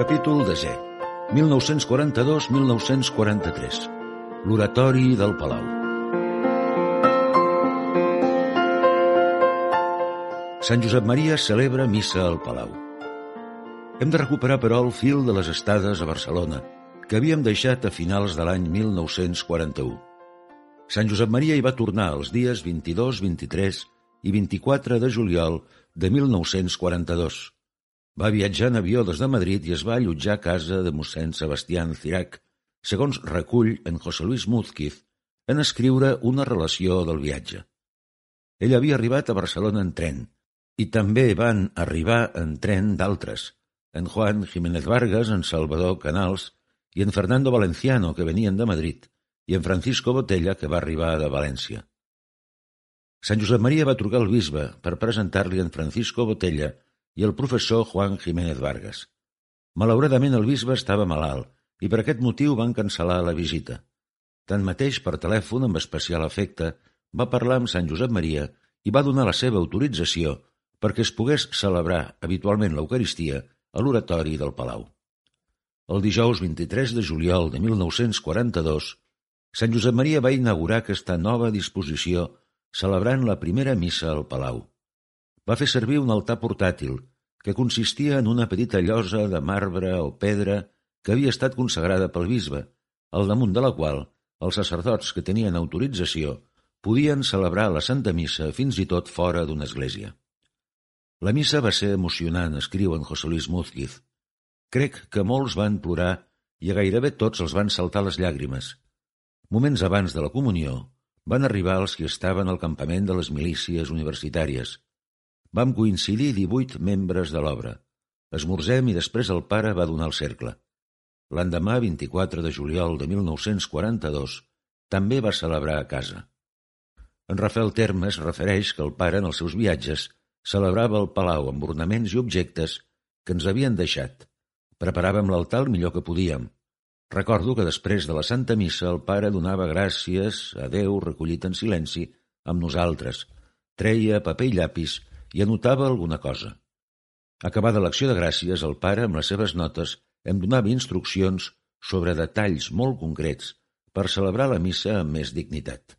Capítol desè. 1942-1943. L'oratori del Palau. Sant Josep Maria celebra missa al Palau. Hem de recuperar, però, el fil de les estades a Barcelona, que havíem deixat a finals de l'any 1941. Sant Josep Maria hi va tornar els dies 22, 23 i 24 de juliol de 1942 va viatjar en avió des de Madrid i es va allotjar a casa de mossèn Sebastián Cirac, segons recull en José Luis Múzquiz en escriure una relació del viatge. Ell havia arribat a Barcelona en tren, i també van arribar en tren d'altres, en Juan Jiménez Vargas, en Salvador Canals i en Fernando Valenciano, que venien de Madrid, i en Francisco Botella, que va arribar de València. Sant Josep Maria va trucar al bisbe per presentar-li en Francisco Botella i el professor Juan Jiménez Vargas. Malauradament el bisbe estava malalt i per aquest motiu van cancel·lar la visita. Tanmateix, per telèfon, amb especial afecte, va parlar amb Sant Josep Maria i va donar la seva autorització perquè es pogués celebrar habitualment l'Eucaristia a l'oratori del Palau. El dijous 23 de juliol de 1942, Sant Josep Maria va inaugurar aquesta nova disposició celebrant la primera missa al Palau va fer servir un altar portàtil, que consistia en una petita llosa de marbre o pedra que havia estat consagrada pel bisbe, al damunt de la qual els sacerdots que tenien autorització podien celebrar la Santa Missa fins i tot fora d'una església. La missa va ser emocionant, escriu en José Luis Múzquiz. Crec que molts van plorar i a gairebé tots els van saltar les llàgrimes. Moments abans de la comunió van arribar els que estaven al campament de les milícies universitàries – Vam coincidir divuit membres de l'obra. Esmorzem i després el pare va donar el cercle. L'endemà, 24 de juliol de 1942, també va celebrar a casa. En Rafael Termes refereix que el pare, en els seus viatges, celebrava el palau amb ornaments i objectes que ens havien deixat. Preparàvem l'altar el millor que podíem. Recordo que després de la Santa Missa el pare donava gràcies a Déu recollit en silenci amb nosaltres, treia paper i llapis i anotava alguna cosa. Acabada l'acció de gràcies, el pare, amb les seves notes, em donava instruccions sobre detalls molt concrets per celebrar la missa amb més dignitat.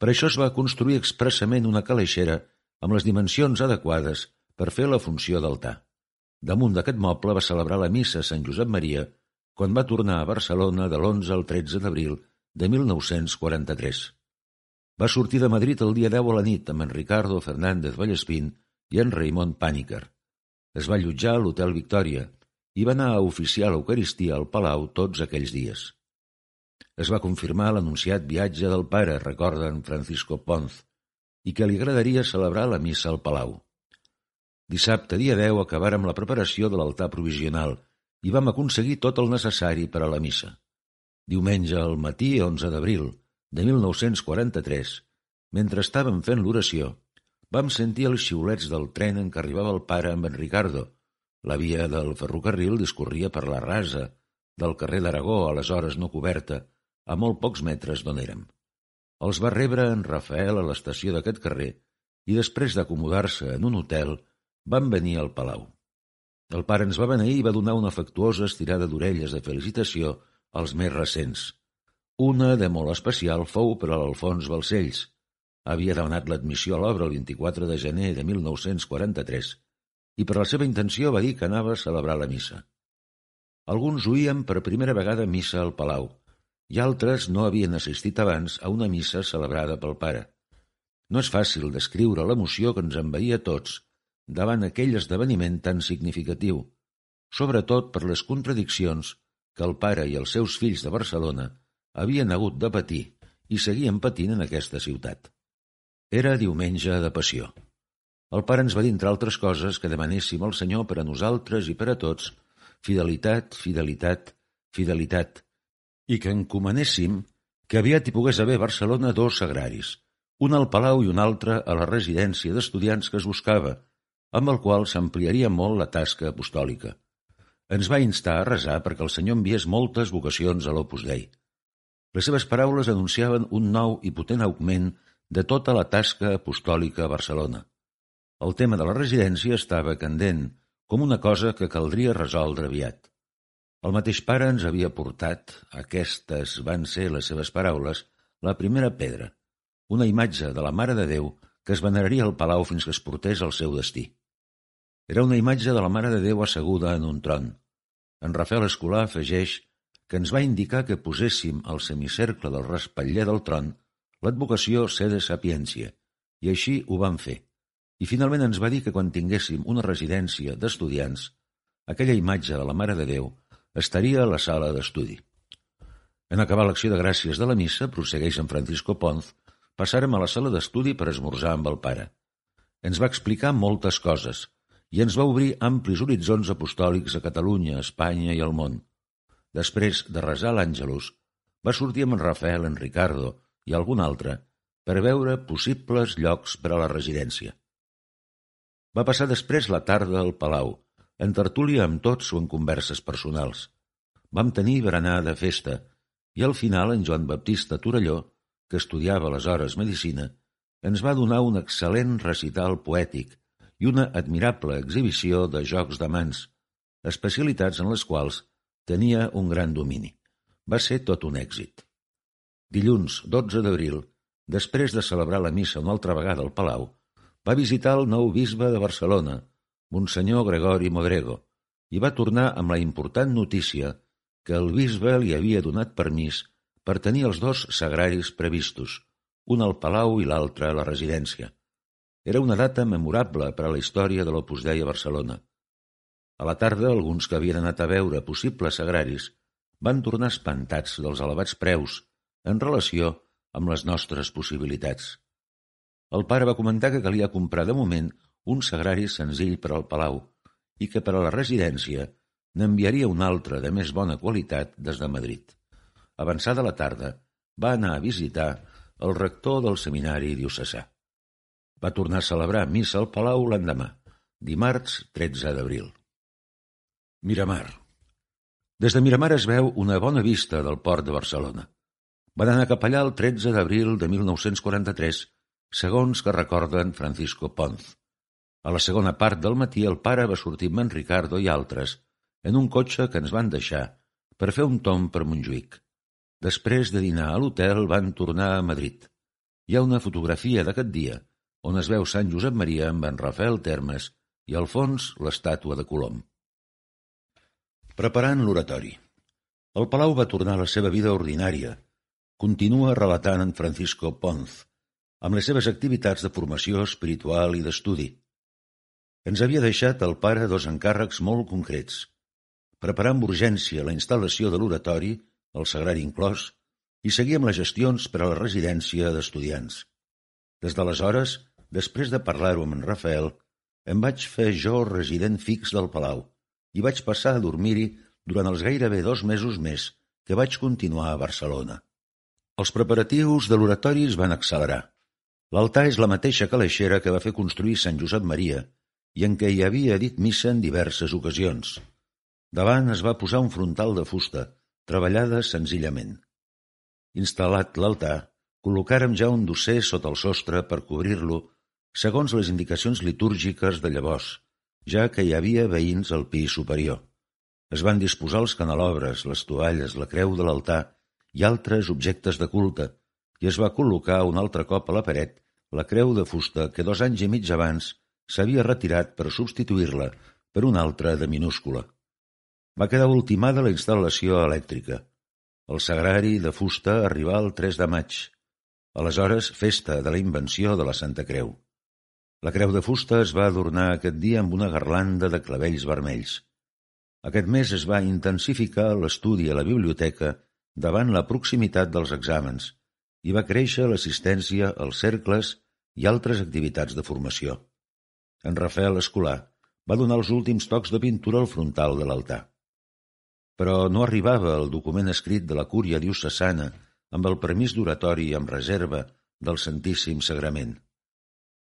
Per això es va construir expressament una caleixera amb les dimensions adequades per fer la funció d'altar. Damunt d'aquest moble va celebrar la missa Sant Josep Maria quan va tornar a Barcelona de l'11 al 13 d'abril de 1943. Va sortir de Madrid el dia 10 a la nit amb en Ricardo Fernández Vallespín i en Raimon Pàniker. Es va allotjar a l'Hotel Victòria i va anar a oficiar l'Eucaristia al Palau tots aquells dies. Es va confirmar l'anunciat viatge del pare, recorda en Francisco Ponz, i que li agradaria celebrar la missa al Palau. Dissabte, dia 10, acabàrem la preparació de l'altar provisional i vam aconseguir tot el necessari per a la missa. Diumenge al matí, 11 d'abril, de 1943, mentre estàvem fent l'oració, vam sentir els xiulets del tren en què arribava el pare amb en Ricardo. La via del ferrocarril discorria per la rasa del carrer d'Aragó, aleshores no coberta, a molt pocs metres d'on érem. Els va rebre en Rafael a l'estació d'aquest carrer i després d'acomodar-se en un hotel van venir al palau. El pare ens va beneir i va donar una afectuosa estirada d'orelles de felicitació als més recents – una de molt especial fou per a l'Alfons Balcells. Havia demanat l'admissió a l'obra el 24 de gener de 1943 i per la seva intenció va dir que anava a celebrar la missa. Alguns oïem per primera vegada missa al Palau i altres no havien assistit abans a una missa celebrada pel pare. No és fàcil descriure l'emoció que ens envaïa tots davant aquell esdeveniment tan significatiu, sobretot per les contradiccions que el pare i els seus fills de Barcelona havien hagut de patir i seguien patint en aquesta ciutat. Era diumenge de passió. El pare ens va dir, entre altres coses, que demanéssim al Senyor per a nosaltres i per a tots fidelitat, fidelitat, fidelitat, i que encomanéssim que aviat hi pogués haver a Barcelona dos sagraris, un al Palau i un altre a la residència d'estudiants que es buscava, amb el qual s'ampliaria molt la tasca apostòlica. Ens va instar a resar perquè el Senyor enviés moltes vocacions a l'Opus Dei. Les seves paraules anunciaven un nou i potent augment de tota la tasca apostòlica a Barcelona. El tema de la residència estava candent, com una cosa que caldria resoldre aviat. El mateix pare ens havia portat, aquestes van ser les seves paraules, la primera pedra, una imatge de la Mare de Déu que es veneraria al palau fins que es portés al seu destí. Era una imatge de la Mare de Déu asseguda en un tron. En Rafael Escolà afegeix que ens va indicar que poséssim al semicercle del respatller del tron l'advocació sede sapiència, i així ho vam fer. I finalment ens va dir que quan tinguéssim una residència d'estudiants, aquella imatge de la Mare de Déu estaria a la sala d'estudi. En acabar l'acció de gràcies de la missa, prossegueix en Francisco Ponz, passàrem a la sala d'estudi per esmorzar amb el pare. Ens va explicar moltes coses i ens va obrir amplis horitzons apostòlics a Catalunya, Espanya i el món. Després de resar l'Àngelus, va sortir amb en Rafael, en Ricardo i algun altre per veure possibles llocs per a la residència. Va passar després la tarda al Palau, en tertúlia amb tots o en converses personals. Vam tenir berenar de festa i al final en Joan Baptista Torelló, que estudiava aleshores medicina, ens va donar un excel·lent recital poètic i una admirable exhibició de jocs de mans, especialitats en les quals tenia un gran domini. Va ser tot un èxit. Dilluns, 12 d'abril, després de celebrar la missa una altra vegada al Palau, va visitar el nou bisbe de Barcelona, Monsenyor Gregori Modrego, i va tornar amb la important notícia que el bisbe li havia donat permís per tenir els dos sagraris previstos, un al Palau i l'altre a la residència. Era una data memorable per a la història de l'Opus Dei a Barcelona. A la tarda, alguns que havien anat a veure possibles sagraris van tornar espantats dels elevats preus en relació amb les nostres possibilitats. El pare va comentar que calia comprar de moment un sagrari senzill per al palau i que per a la residència n'enviaria un altre de més bona qualitat des de Madrid. Avançada la tarda, va anar a visitar el rector del seminari diocesà. Va tornar a celebrar missa al Palau l'endemà, dimarts 13 d'abril. Miramar. Des de Miramar es veu una bona vista del port de Barcelona. Van anar cap allà el 13 d'abril de 1943, segons que recorden Francisco Ponz. A la segona part del matí el pare va sortir amb en Ricardo i altres en un cotxe que ens van deixar per fer un tom per Montjuïc. Després de dinar a l'hotel van tornar a Madrid. Hi ha una fotografia d'aquest dia on es veu Sant Josep Maria amb en Rafael Termes i al fons l'estàtua de Colom. Preparant l'oratori. El Palau va tornar a la seva vida ordinària, continua relatant en Francisco Ponz, amb les seves activitats de formació espiritual i d'estudi. Ens havia deixat el pare dos encàrrecs molt concrets. Preparar amb urgència la instal·lació de l'oratori, el sagrari inclòs, i seguir amb les gestions per a la residència d'estudiants. Des d'aleshores, després de parlar-ho amb en Rafael, em vaig fer jo resident fix del Palau i vaig passar a dormir-hi durant els gairebé dos mesos més que vaig continuar a Barcelona. Els preparatius de l'oratori es van accelerar. L'altar és la mateixa calaixera que va fer construir Sant Josep Maria i en què hi havia dit missa en diverses ocasions. Davant es va posar un frontal de fusta, treballada senzillament. Instal·lat l'altar, col·locàrem ja un dosser sota el sostre per cobrir-lo, segons les indicacions litúrgiques de llavors, ja que hi havia veïns al pis superior. Es van disposar els canelobres, les tovalles, la creu de l'altar i altres objectes de culte, i es va col·locar un altre cop a la paret la creu de fusta que dos anys i mig abans s'havia retirat per substituir-la per una altra de minúscula. Va quedar ultimada la instal·lació elèctrica. El sagrari de fusta arribà el 3 de maig, aleshores festa de la invenció de la Santa Creu. La creu de fusta es va adornar aquest dia amb una garlanda de clavells vermells. Aquest mes es va intensificar l'estudi a la biblioteca davant la proximitat dels exàmens i va créixer l'assistència als cercles i altres activitats de formació. En Rafael Escolar va donar els últims tocs de pintura al frontal de l'altar. Però no arribava el document escrit de la cúria diocesana amb el permís d'oratori amb reserva del Santíssim Sagrament.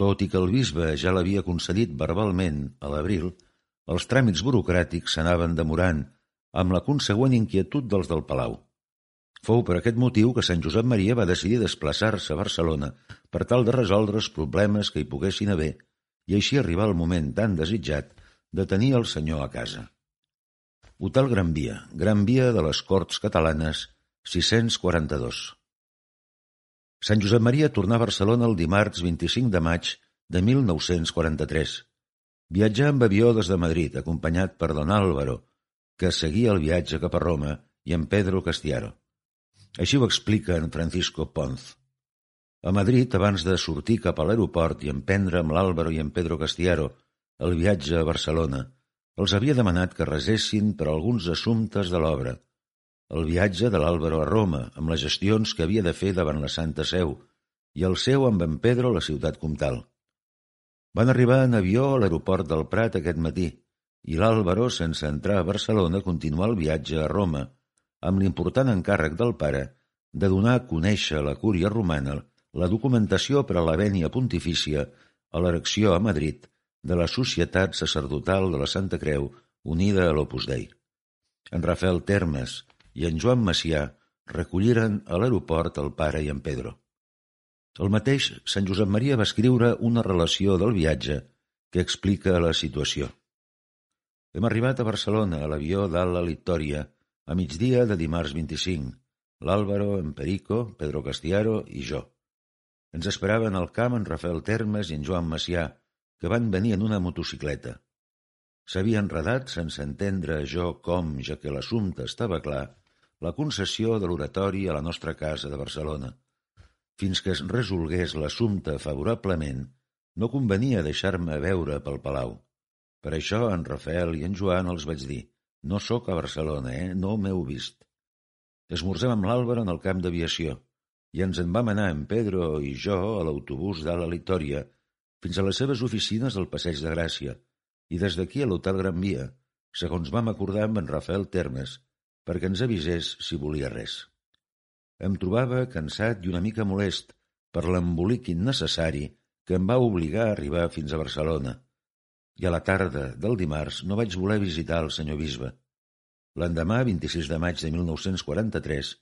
Tot i que el bisbe ja l'havia concedit verbalment a l'abril, els tràmits burocràtics s'anaven demorant amb la consegüent inquietud dels del Palau. Fou per aquest motiu que Sant Josep Maria va decidir desplaçar-se a Barcelona per tal de resoldre els problemes que hi poguessin haver i així arribar el moment tan desitjat de tenir el senyor a casa. Hotel Gran Via, Gran Via de les Corts Catalanes, 642. Sant Josep Maria tornà a Barcelona el dimarts 25 de maig de 1943. Viatjà amb avió des de Madrid, acompanyat per don Álvaro, que seguia el viatge cap a Roma, i en Pedro Castiaro. Així ho explica en Francisco Ponz. A Madrid, abans de sortir cap a l'aeroport i emprendre amb l'Àlvaro i en Pedro Castiaro el viatge a Barcelona, els havia demanat que resessin per alguns assumptes de l'obra. El viatge de l'Àlvaro a Roma, amb les gestions que havia de fer davant la Santa Seu, i el seu amb en Pedro a la ciutat comtal. Van arribar en avió a l'aeroport del Prat aquest matí, i l'Àlvaro, sense entrar a Barcelona, continuà el viatge a Roma, amb l'important encàrrec del pare de donar a conèixer a la cúria romana la documentació per a la vènia pontifícia a l'erecció a Madrid de la Societat Sacerdotal de la Santa Creu unida a l'Opus Dei. En Rafael Termes i en Joan Macià recolliren a l'aeroport el pare i en Pedro. El mateix Sant Josep Maria va escriure una relació del viatge que explica la situació. Hem arribat a Barcelona a l'avió d'Alta Litòria a migdia de dimarts 25, l'Àlvaro, en Perico, Pedro Castiaro i jo. Ens esperaven al camp en Rafael Termes i en Joan Macià, que van venir en una motocicleta. S'havia enredat, sense entendre jo com, ja que l'assumpte estava clar, la concessió de l'oratori a la nostra casa de Barcelona. Fins que es resolgués l'assumpte favorablement, no convenia deixar-me veure pel palau. Per això en Rafael i en Joan els vaig dir «No sóc a Barcelona, eh? No m'heu vist». Esmorzem amb l'Àlvaro en el camp d'aviació i ens en vam anar en Pedro i jo a l'autobús d'Ala Litòria fins a les seves oficines del Passeig de Gràcia i des d'aquí a l'Hotel Gran Via, segons vam acordar amb en Rafael Termes, perquè ens avisés si volia res. Em trobava cansat i una mica molest per l'embolic innecessari que em va obligar a arribar fins a Barcelona, i a la tarda del dimarts no vaig voler visitar el senyor bisbe. L'endemà, 26 de maig de 1943,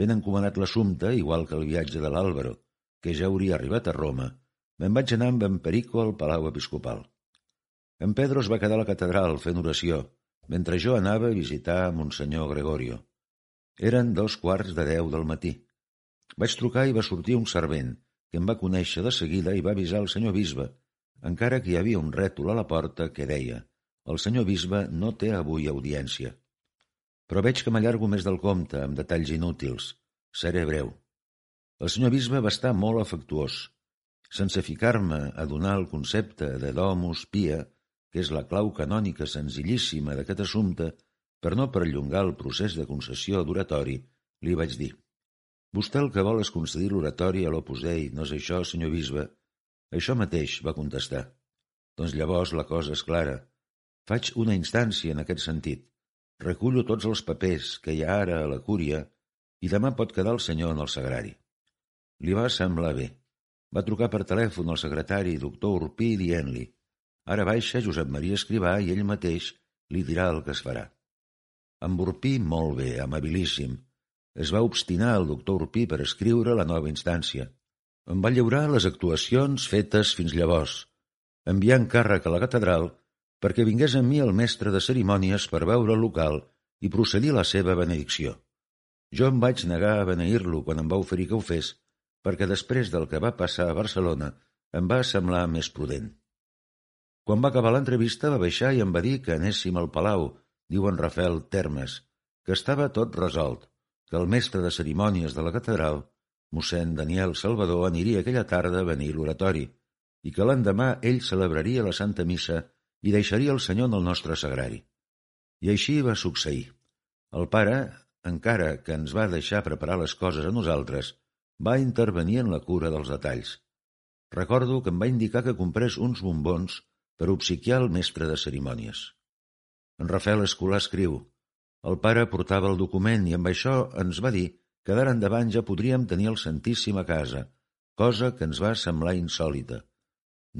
Ben encomanat l'assumpte, igual que el viatge de l'Àlvaro, que ja hauria arribat a Roma, me'n vaig anar amb en Perico al Palau Episcopal. En Pedro es va quedar a la catedral fent oració, mentre jo anava a visitar a Monsenyor Gregorio. Eren dos quarts de deu del matí. Vaig trucar i va sortir un servent, que em va conèixer de seguida i va avisar el senyor bisbe, encara que hi havia un rètol a la porta que deia «El senyor bisbe no té avui audiència». Però veig que m'allargo més del compte, amb detalls inútils. Seré breu. El senyor bisbe va estar molt afectuós. Sense ficar-me a donar el concepte de domus pia, que és la clau canònica senzillíssima d'aquest assumpte, per no perllongar el procés de concessió d'oratori, li vaig dir «Vostè el que vol és concedir l'oratori a l'Opus Dei, no és això, senyor bisbe?» «Això mateix», va contestar. «Doncs llavors la cosa és clara. Faig una instància en aquest sentit. Recullo tots els papers que hi ha ara a la cúria i demà pot quedar el senyor en el sagrari. Li va semblar bé. Va trucar per telèfon al secretari, doctor Urpí, dient-li «Ara baixa Josep Maria Escrivà i ell mateix li dirà el que es farà». Amb Urpí molt bé, amabilíssim. Es va obstinar el doctor Urpí per escriure la nova instància. Em va lliurar les actuacions fetes fins llavors, enviant càrrec a la catedral perquè vingués amb mi el mestre de cerimònies per veure el local i procedir a la seva benedicció. Jo em vaig negar a beneir-lo quan em va oferir que ho fes, perquè després del que va passar a Barcelona em va semblar més prudent. Quan va acabar l'entrevista va baixar i em va dir que anéssim al palau, diu en Rafael Termes, que estava tot resolt, que el mestre de cerimònies de la catedral, mossèn Daniel Salvador, aniria aquella tarda a venir l'oratori i que l'endemà ell celebraria la Santa Missa i deixaria el senyor en el nostre sagrari. I així va succeir. El pare, encara que ens va deixar preparar les coses a nosaltres, va intervenir en la cura dels detalls. Recordo que em va indicar que comprés uns bombons per obsequiar el mestre de cerimònies. En Rafael Escolà escriu El pare portava el document i amb això ens va dir que d'ara endavant ja podríem tenir el Santíssim a casa, cosa que ens va semblar insòlita.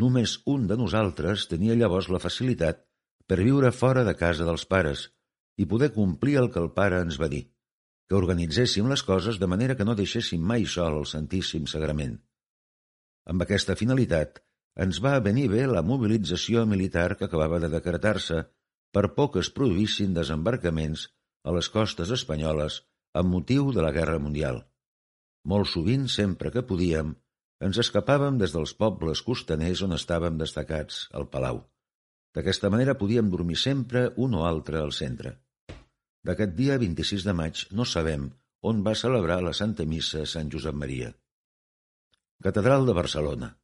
Només un de nosaltres tenia llavors la facilitat per viure fora de casa dels pares i poder complir el que el pare ens va dir, que organitzéssim les coses de manera que no deixéssim mai sol el Santíssim Sagrament. Amb aquesta finalitat, ens va venir bé la mobilització militar que acabava de decretar-se per que es produïssin desembarcaments a les costes espanyoles amb motiu de la Guerra Mundial. Molt sovint, sempre que podíem, ens escapàvem des dels pobles costaners on estàvem destacats, al Palau. D'aquesta manera podíem dormir sempre un o altre al centre. D'aquest dia 26 de maig no sabem on va celebrar la Santa Missa Sant Josep Maria. Catedral de Barcelona.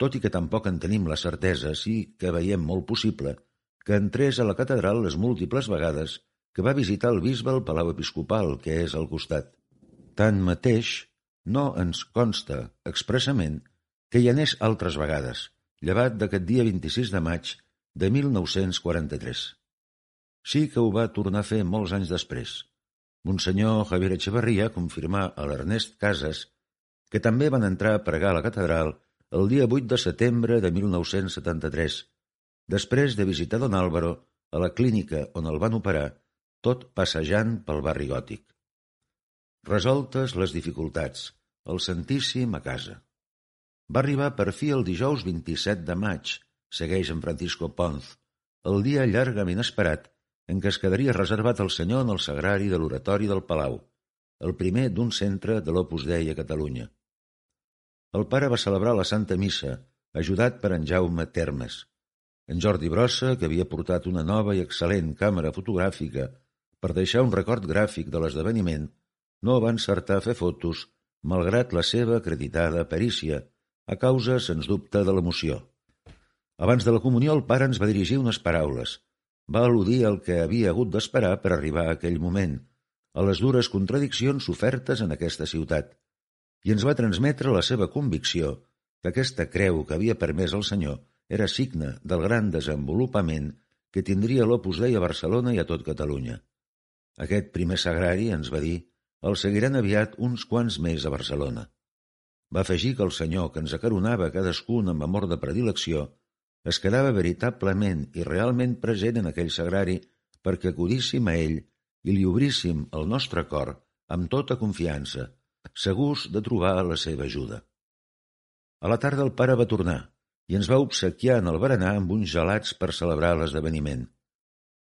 Tot i que tampoc en tenim la certesa, sí que veiem molt possible que entrés a la catedral les múltiples vegades que va visitar el bisbe al Palau Episcopal, que és al costat. Tanmateix, no ens consta expressament que hi anés altres vegades, llevat d'aquest dia 26 de maig de 1943. Sí que ho va tornar a fer molts anys després. Monsenyor Javier Echeverría confirmà a l'Ernest Casas que també van entrar a pregar a la catedral el dia 8 de setembre de 1973, després de visitar Don Álvaro a la clínica on el van operar, tot passejant pel barri gòtic. Resoltes les dificultats, el Santíssim a casa. Va arribar per fi el dijous 27 de maig, segueix en Francisco Ponz, el dia llargament esperat en què es quedaria reservat al senyor en el sagrari de l'oratori del Palau, el primer d'un centre de l'Opus Dei a Catalunya. El pare va celebrar la Santa Missa, ajudat per en Jaume Termes. En Jordi Brossa, que havia portat una nova i excel·lent càmera fotogràfica per deixar un record gràfic de l'esdeveniment, no va encertar a fer fotos, malgrat la seva acreditada perícia, a causa, sens dubte, de l'emoció. Abans de la comunió, el pare ens va dirigir unes paraules, va al·ludir el que havia hagut d'esperar per arribar a aquell moment, a les dures contradiccions sofertes en aquesta ciutat, i ens va transmetre la seva convicció que aquesta creu que havia permès el Senyor era signe del gran desenvolupament que tindria l'Opus Dei a Barcelona i a tot Catalunya. Aquest primer sagrari, ens va dir, el seguiran aviat uns quants més a Barcelona. Va afegir que el Senyor, que ens acaronava cadascun amb amor de predilecció, es quedava veritablement i realment present en aquell sagrari perquè acudíssim a ell i li obríssim el nostre cor amb tota confiança, segurs de trobar la seva ajuda. A la tarda el pare va tornar i ens va obsequiar en el berenar amb uns gelats per celebrar l'esdeveniment.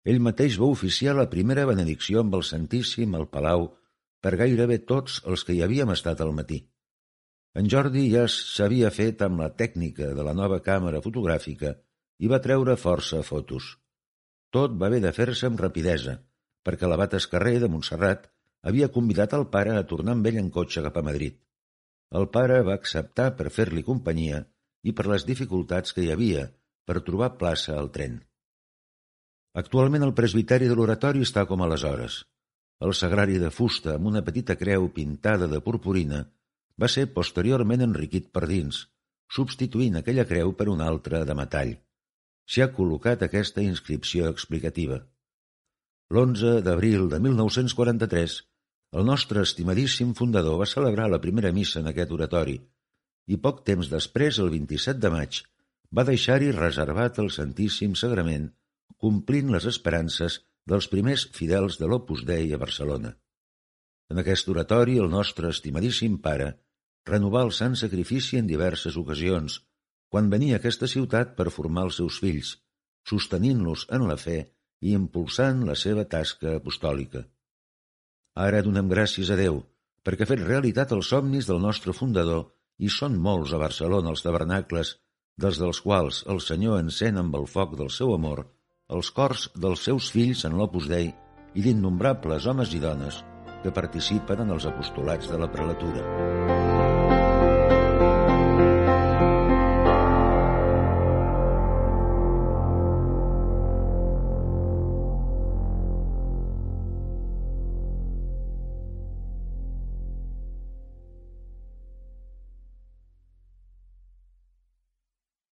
Ell mateix va oficiar la primera benedicció amb el Santíssim al Palau per gairebé tots els que hi havíem estat al matí. En Jordi ja s'havia fet amb la tècnica de la nova càmera fotogràfica i va treure força fotos. Tot va haver de fer-se amb rapidesa, perquè l'abat Escarrer de Montserrat havia convidat el pare a tornar amb ell en cotxe cap a Madrid. El pare va acceptar per fer-li companyia i per les dificultats que hi havia per trobar plaça al tren. Actualment el presbiteri de l'oratori està com aleshores. El sagrari de fusta amb una petita creu pintada de purpurina va ser posteriorment enriquit per dins, substituint aquella creu per una altra de metall. S'hi ha col·locat aquesta inscripció explicativa. L'11 d'abril de 1943, el nostre estimadíssim fundador va celebrar la primera missa en aquest oratori i poc temps després, el 27 de maig, va deixar-hi reservat el Santíssim Sagrament, complint les esperances dels primers fidels de l'Opus Dei a Barcelona. En aquest oratori, el nostre estimadíssim pare renovà el sant sacrifici en diverses ocasions, quan venia a aquesta ciutat per formar els seus fills, sostenint-los en la fe i impulsant la seva tasca apostòlica. Ara donem gràcies a Déu, perquè ha fet realitat els somnis del nostre fundador i són molts a Barcelona els tabernacles, dels dels quals el Senyor encén amb el foc del seu amor els cors dels seus fills en l'Opus Dei i d'innombrables homes i dones que participen en els apostolats de la prelatura.